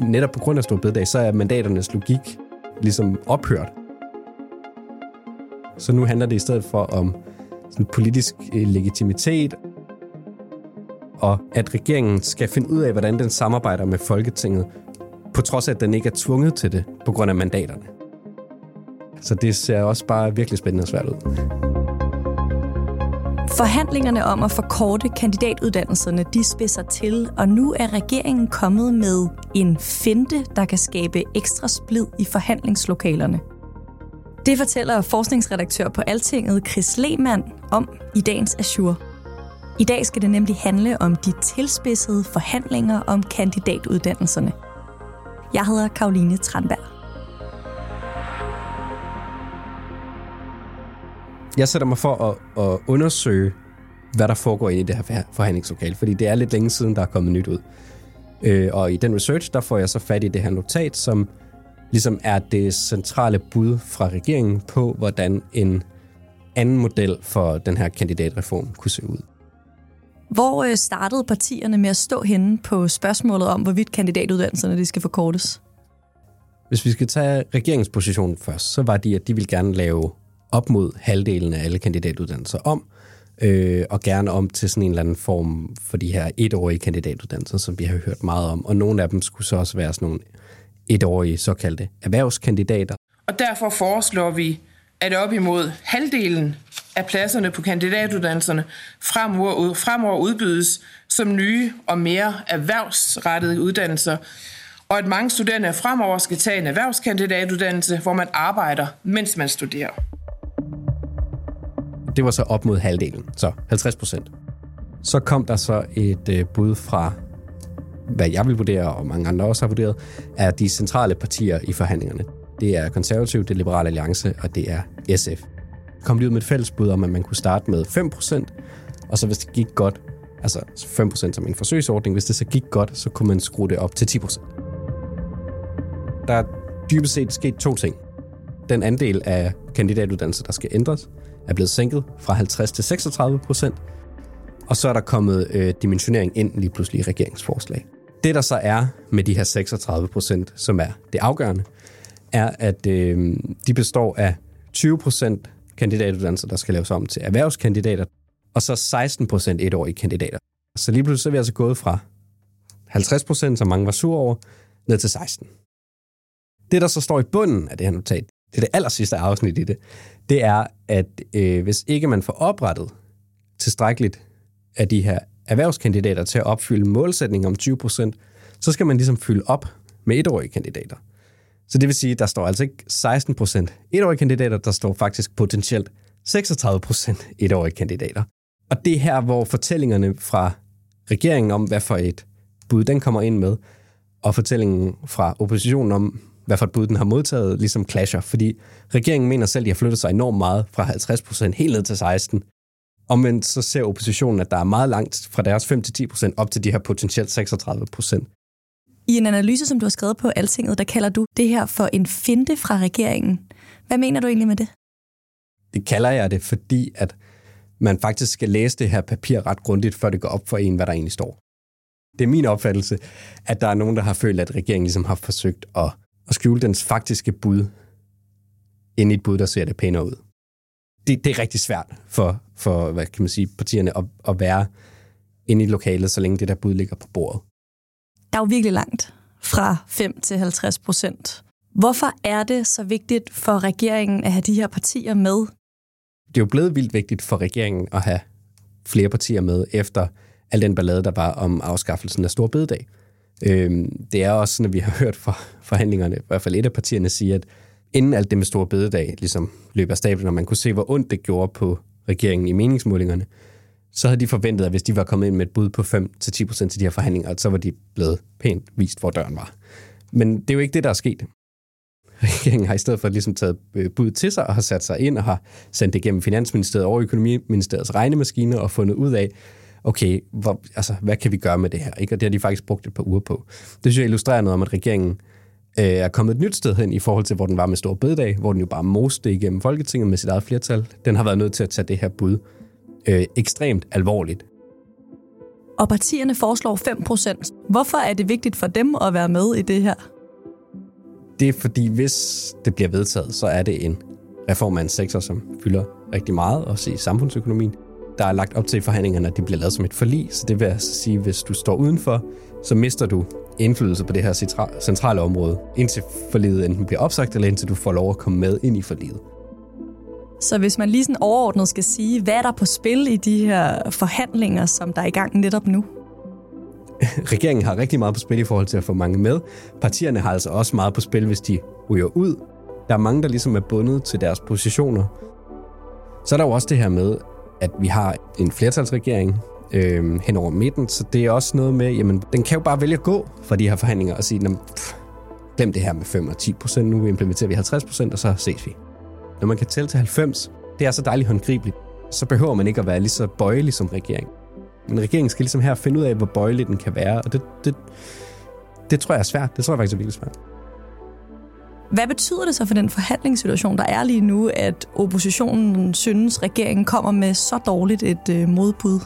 Netop på grund af Stor Bededag, så er mandaternes logik ligesom ophørt. Så nu handler det i stedet for om sådan politisk øh, legitimitet, og at regeringen skal finde ud af, hvordan den samarbejder med Folketinget, på trods af, at den ikke er tvunget til det på grund af mandaterne. Så det ser også bare virkelig spændende og svært ud. Forhandlingerne om at forkorte kandidatuddannelserne, de spidser til, og nu er regeringen kommet med en finte, der kan skabe ekstra splid i forhandlingslokalerne. Det fortæller forskningsredaktør på Altinget Chris Lehmann om i dagens Azure. I dag skal det nemlig handle om de tilspidsede forhandlinger om kandidatuddannelserne. Jeg hedder Karoline Tranberg. Jeg sætter mig for at, at undersøge, hvad der foregår i det her forhandlingslokale, fordi det er lidt længe siden, der er kommet nyt ud. Øh, og i den research, der får jeg så fat i det her notat, som ligesom er det centrale bud fra regeringen på, hvordan en anden model for den her kandidatreform kunne se ud. Hvor øh, startede partierne med at stå henne på spørgsmålet om, hvorvidt kandidatuddannelserne de skal forkortes? Hvis vi skal tage regeringspositionen først, så var de, at de ville gerne lave op mod halvdelen af alle kandidatuddannelser om, øh, og gerne om til sådan en eller anden form for de her etårige kandidatuddannelser, som vi har hørt meget om. Og nogle af dem skulle så også være sådan nogle etårige såkaldte erhvervskandidater. Og derfor foreslår vi, at op imod halvdelen af pladserne på kandidatuddannelserne fremover, fremover udbydes som nye og mere erhvervsrettede uddannelser, og at mange studerende fremover skal tage en erhvervskandidatuddannelse, hvor man arbejder, mens man studerer. Det var så op mod halvdelen, så 50 procent. Så kom der så et øh, bud fra, hvad jeg vil vurdere, og mange andre også har vurderet, er de centrale partier i forhandlingerne. Det er Konservativ, det er Liberale Alliance, og det er SF kom lige ud med et fælles bud om, at man kunne starte med 5%, og så hvis det gik godt, altså 5% som en forsøgsordning, hvis det så gik godt, så kunne man skrue det op til 10%. Der er dybest set sket to ting. Den andel af kandidatuddannelser, der skal ændres, er blevet sænket fra 50 til 36 procent, og så er der kommet øh, dimensionering ind lige pludselig i regeringsforslag. Det, der så er med de her 36 procent, som er det afgørende, er, at øh, de består af 20 procent kandidatuddannelser, der skal laves om til erhvervskandidater, og så 16 procent etårige kandidater. Så lige pludselig så er vi altså gået fra 50 procent, som mange var sur over, ned til 16. Det, der så står i bunden af det her notat, det er det aller sidste afsnit i det, det er, at øh, hvis ikke man får oprettet tilstrækkeligt af de her erhvervskandidater til at opfylde målsætningen om 20 procent, så skal man ligesom fylde op med etårige kandidater. Så det vil sige, at der står altså ikke 16 procent etårige kandidater, der står faktisk potentielt 36 procent etårige kandidater. Og det er her, hvor fortællingerne fra regeringen om, hvad for et bud den kommer ind med, og fortællingen fra oppositionen om, hvad for et bud den har modtaget, ligesom clasher. Fordi regeringen mener selv, at de har flyttet sig enormt meget fra 50 procent helt ned til 16. Omvendt så ser oppositionen, at der er meget langt fra deres 5-10 procent op til de her potentielt 36 procent. I en analyse, som du har skrevet på Altinget, der kalder du det her for en finte fra regeringen. Hvad mener du egentlig med det? Det kalder jeg det, fordi at man faktisk skal læse det her papir ret grundigt, før det går op for en, hvad der egentlig står. Det er min opfattelse, at der er nogen, der har følt, at regeringen ligesom har forsøgt at, at skjule dens faktiske bud ind i et bud, der ser det pænere ud. Det, det er rigtig svært for, for hvad kan man sige, partierne at, at være inde i lokalet, så længe det der bud ligger på bordet der er jo virkelig langt fra 5 til 50 procent. Hvorfor er det så vigtigt for regeringen at have de her partier med? Det er jo blevet vildt vigtigt for regeringen at have flere partier med efter al den ballade, der var om afskaffelsen af Stor Bededag. Øhm, det er også sådan, at vi har hørt fra forhandlingerne, i hvert fald et af partierne siger, at inden alt det med store Bededag ligesom løb af stablen, og man kunne se, hvor ondt det gjorde på regeringen i meningsmålingerne, så havde de forventet, at hvis de var kommet ind med et bud på 5-10% til de her forhandlinger, så var de blevet pænt vist, hvor døren var. Men det er jo ikke det, der er sket. Regeringen har i stedet for ligesom taget øh, bud til sig og har sat sig ind og har sendt det gennem Finansministeriet og Økonomiministeriets regnemaskine og fundet ud af, okay, hvor, altså, hvad kan vi gøre med det her? Ikke? Og det har de faktisk brugt et par uger på. Det synes jeg illustrerer noget om, at regeringen øh, er kommet et nyt sted hen i forhold til, hvor den var med Stor Bededag, hvor den jo bare moste igennem Folketinget med sit eget flertal. Den har været nødt til at tage det her bud øh, ekstremt alvorligt. Og partierne foreslår 5% Hvorfor er det vigtigt for dem at være med i det her? Det er fordi, hvis det bliver vedtaget, så er det en reform af en sektor, som fylder rigtig meget, også i samfundsøkonomien. Der er lagt op til i forhandlingerne, at det bliver lavet som et forlig, så det vil altså sige, at hvis du står udenfor, så mister du indflydelse på det her centrale område, indtil forliget enten bliver opsagt, eller indtil du får lov at komme med ind i forliget. Så hvis man lige sådan overordnet skal sige, hvad er der på spil i de her forhandlinger, som der er i gang netop nu? Regeringen har rigtig meget på spil i forhold til at få mange med. Partierne har altså også meget på spil, hvis de ryger ud. Der er mange, der ligesom er bundet til deres positioner. Så er der jo også det her med, at vi har en flertalsregering øh, hen over midten, så det er også noget med, jamen, den kan jo bare vælge at gå fra de her forhandlinger og sige, pff, glem det her med 5 og 10 procent, nu implementerer vi 50 procent, og så ses vi. Når man kan tælle til 90, det er så dejligt håndgribeligt, så behøver man ikke at være lige så bøjelig som regering. Men regeringen skal ligesom her finde ud af, hvor bøjelig den kan være, og det, det, det tror jeg er svært. Det tror jeg faktisk er virkelig svært. Hvad betyder det så for den forhandlingssituation, der er lige nu, at oppositionen synes, regeringen kommer med så dårligt et øh, modbud?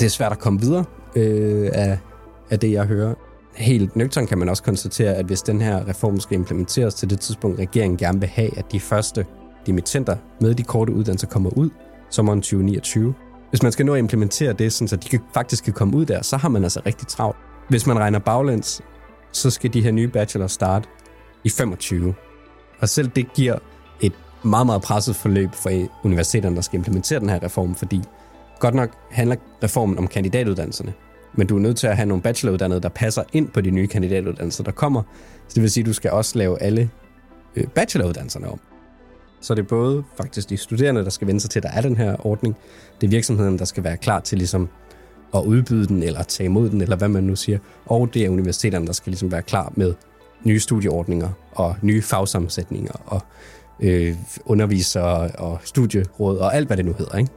Det er svært at komme videre øh, af, af det, jeg hører. Helt nøgtern kan man også konstatere, at hvis den her reform skal implementeres til det tidspunkt, regeringen gerne vil have, at de første dimittenter med de korte uddannelser kommer ud sommeren 2029. Hvis man skal nå at implementere det, så de faktisk kan komme ud der, så har man altså rigtig travlt. Hvis man regner baglæns, så skal de her nye bachelor starte i 25. Og selv det giver et meget, meget presset forløb for universiteterne, der skal implementere den her reform, fordi godt nok handler reformen om kandidatuddannelserne, men du er nødt til at have nogle bacheloruddannede, der passer ind på de nye kandidatuddannelser, der kommer. Så det vil sige, at du skal også lave alle øh, bacheloruddannelserne om. Så det er både faktisk de studerende, der skal vende sig til, at der er den her ordning. Det er virksomheden, der skal være klar til ligesom at udbyde den, eller tage imod den, eller hvad man nu siger. Og det er universiteterne, der skal ligesom være klar med nye studieordninger og nye fagsammensætninger og øh, undervisere og studieråd og alt, hvad det nu hedder. Ikke?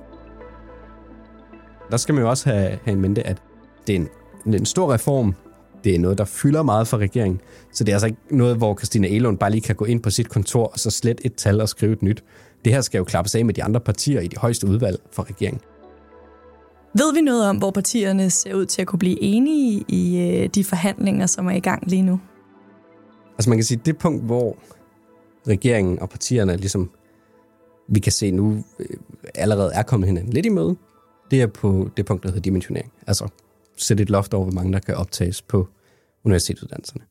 Der skal man jo også have, have en mente, at det er en, en stor reform. Det er noget, der fylder meget for regeringen. Så det er altså ikke noget, hvor Christina Elund bare lige kan gå ind på sit kontor og så slet et tal og skrive et nyt. Det her skal jo klappes af med de andre partier i de højeste udvalg for regeringen. Ved vi noget om, hvor partierne ser ud til at kunne blive enige i øh, de forhandlinger, som er i gang lige nu? Altså man kan sige, det punkt, hvor regeringen og partierne ligesom, vi kan se nu, øh, allerede er kommet hinanden lidt i møde, det er på det punkt, der hedder dimensionering. Altså sætte et loft over, hvor mange der kan optages på universitetsuddannelserne.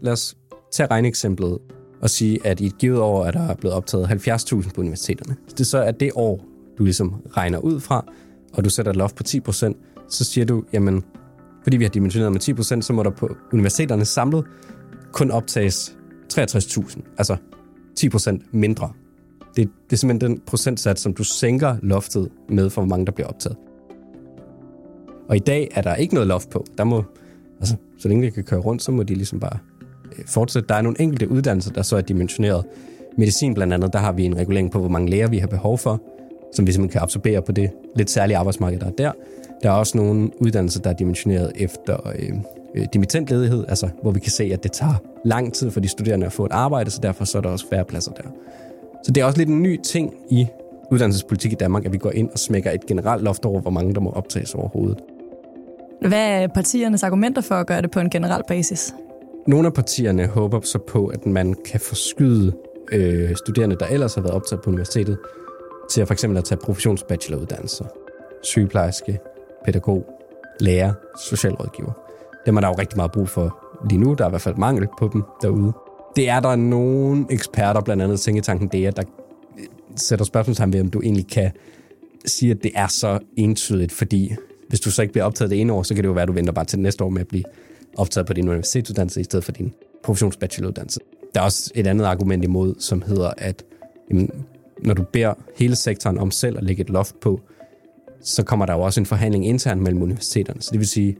Lad os tage regneeksemplet og sige, at i et givet år er der blevet optaget 70.000 på universiteterne. Hvis det så er det år, du ligesom regner ud fra, og du sætter et loft på 10%, så siger du, jamen, fordi vi har dimensioneret med 10%, så må der på universiteterne samlet kun optages 63.000, altså 10% mindre. Det, det er simpelthen den procentsats, som du sænker loftet med, for hvor mange der bliver optaget. Og i dag er der ikke noget loft på. Der må, altså, så længe de kan køre rundt, så må de ligesom bare øh, fortsætte. Der er nogle enkelte uddannelser, der så er dimensioneret. Medicin blandt andet, der har vi en regulering på, hvor mange læger vi har behov for, som vi simpelthen kan absorbere på det lidt særlige arbejdsmarked, der er der. Der er også nogle uddannelser, der er dimensioneret efter øh, øh, dimittentledighed, altså hvor vi kan se, at det tager lang tid for de studerende at få et arbejde, så derfor så er der også færre pladser der. Så det er også lidt en ny ting i uddannelsespolitik i Danmark, at vi går ind og smækker et generelt loft over, hvor mange der må optages overhovedet. Hvad er partiernes argumenter for at gøre det på en generel basis? Nogle af partierne håber så på, at man kan forskyde øh, studerende, der ellers har været optaget på universitetet, til at for eksempel at tage professionsbacheloruddannelser. Sygeplejerske, pædagog, lærer, socialrådgiver. Dem er der jo rigtig meget brug for lige nu. Der er i hvert fald mangel på dem derude. Det er der nogle eksperter, blandt andet Tænketanken DEA, der øh, sætter spørgsmålstegn ved, om du egentlig kan sige, at det er så entydigt, fordi hvis du så ikke bliver optaget det ene år, så kan det jo være, at du venter bare til næste år med at blive optaget på din universitetsuddannelse i stedet for din professionsbacheloruddannelse. Der er også et andet argument imod, som hedder, at jamen, når du beder hele sektoren om selv at lægge et loft på, så kommer der jo også en forhandling internt mellem universiteterne. Så det vil sige,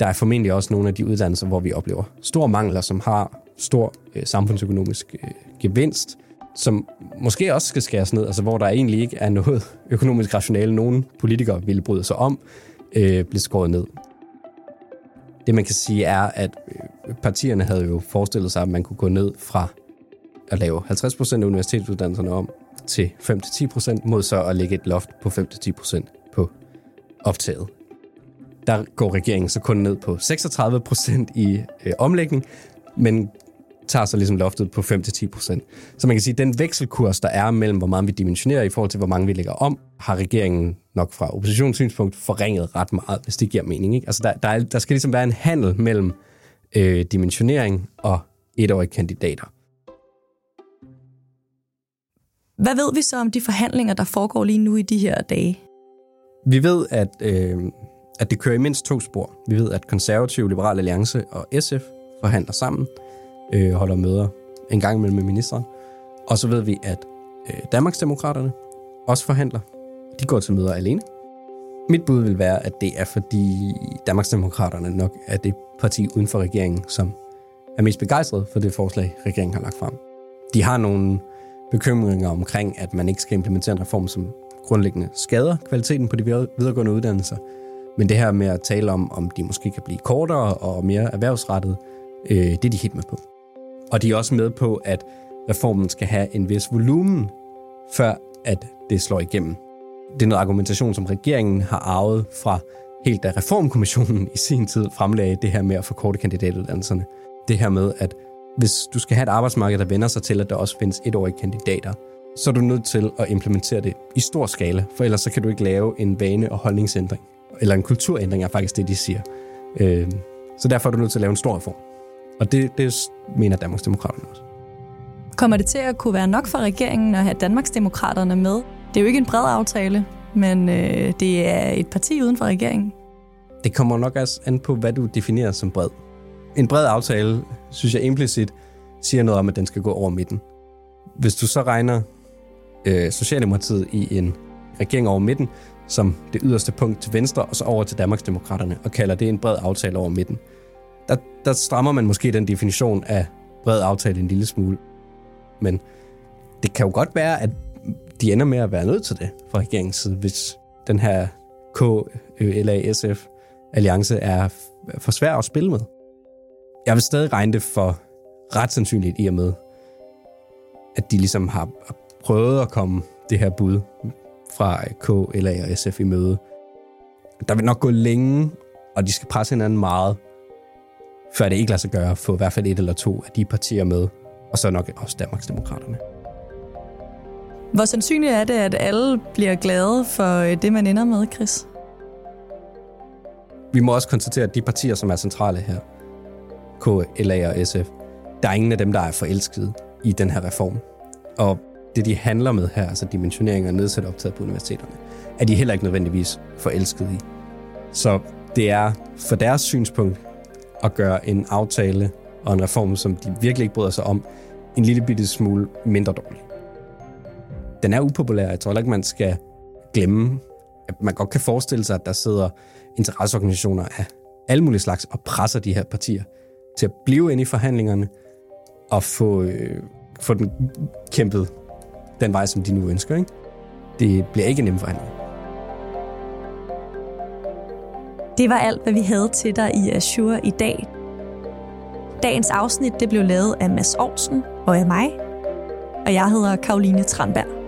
der er formentlig også nogle af de uddannelser, hvor vi oplever store mangler, som har stor øh, samfundsøkonomisk øh, gevinst, som måske også skal skæres ned, altså hvor der egentlig ikke er noget økonomisk rationale, nogen politikere ville bryde sig om, øh, bliver skåret ned. Det man kan sige er, at øh, partierne havde jo forestillet sig, at man kunne gå ned fra at lave 50% af universitetsuddannelserne om til 5-10% mod så at lægge et loft på 5-10% på optaget. Der går regeringen så kun ned på 36% i øh, omlægning, men tager så ligesom loftet på 5-10%. Så man kan sige, at den vekselkurs, der er mellem, hvor meget vi dimensionerer i forhold til, hvor mange vi lægger om, har regeringen nok fra oppositionssynspunkt forringet ret meget, hvis det giver mening. Ikke? Altså der, der, er, der skal ligesom være en handel mellem øh, dimensionering og etårige kandidater. Hvad ved vi så om de forhandlinger, der foregår lige nu i de her dage? Vi ved, at, øh, at det kører i mindst to spor. Vi ved, at konservative, liberal alliance og SF forhandler sammen, øh, holder møder en gang imellem med ministeren. Og så ved vi, at øh, Danmarksdemokraterne også forhandler. De går til møder alene. Mit bud vil være, at det er fordi Danmarksdemokraterne nok er det parti uden for regeringen, som er mest begejstret for det forslag, regeringen har lagt frem. De har nogle bekymringer omkring, at man ikke skal implementere en reform, som grundlæggende skader kvaliteten på de videregående uddannelser. Men det her med at tale om, om de måske kan blive kortere og mere erhvervsrettet, øh, det er de helt med på. Og de er også med på, at reformen skal have en vis volumen, før at det slår igennem. Det er noget argumentation, som regeringen har arvet fra helt da Reformkommissionen i sin tid fremlagde det her med at forkorte kandidatuddannelserne. Det her med, at hvis du skal have et arbejdsmarked, der vender sig til, at der også findes etårige kandidater, så er du nødt til at implementere det i stor skala, for ellers så kan du ikke lave en vane- og holdningsændring. Eller en kulturændring er faktisk det, de siger. Øh, så derfor er du nødt til at lave en stor reform. Og det, det mener Danmarksdemokraterne også. Kommer det til at kunne være nok for regeringen at have Danmarksdemokraterne med? Det er jo ikke en bred aftale, men øh, det er et parti uden for regeringen. Det kommer nok også an på, hvad du definerer som bred. En bred aftale, synes jeg implicit, siger noget om, at den skal gå over midten. Hvis du så regner øh, Socialdemokratiet i en regering over midten, som det yderste punkt til venstre, og så over til Danmarksdemokraterne, og kalder det en bred aftale over midten. Der, der strammer man måske den definition af bred aftale en lille smule. Men det kan jo godt være, at de ender med at være nødt til det fra regeringens side, hvis den her KLASF øh, alliance er for svær at spille med. Jeg vil stadig regne det for ret sandsynligt i og med, at de ligesom har prøvet at komme det her bud fra K, LA og SF i møde. Der vil nok gå længe, og de skal presse hinanden meget, før det ikke lader sig gøre at få i hvert fald et eller to af de partier med, og så nok også Danmarksdemokraterne. Hvor sandsynligt er det, at alle bliver glade for øh, det, man ender med, Chris? Vi må også konstatere, at de partier, som er centrale her, K, LA og SF, der er ingen af dem, der er forelskede i den her reform. Og det, de handler med her, altså dimensionering og nedsat optaget på universiteterne, er de heller ikke nødvendigvis forelskede i. Så det er for deres synspunkt at gøre en aftale og en reform, som de virkelig ikke bryder sig om, en lille bitte smule mindre dårlig. Den er upopulær. Jeg tror ikke, man skal glemme, at man godt kan forestille sig, at der sidder interesseorganisationer af alle mulige slags og presser de her partier til at blive inde i forhandlingerne og få, øh, få den kæmpet den vej, som de nu ønsker. Ikke? Det bliver ikke nemt nem forhandling. Det var alt, hvad vi havde til dig i Azure i dag. Dagens afsnit det blev lavet af Mads Aarhusen og af mig, og jeg hedder Karoline Tranberg.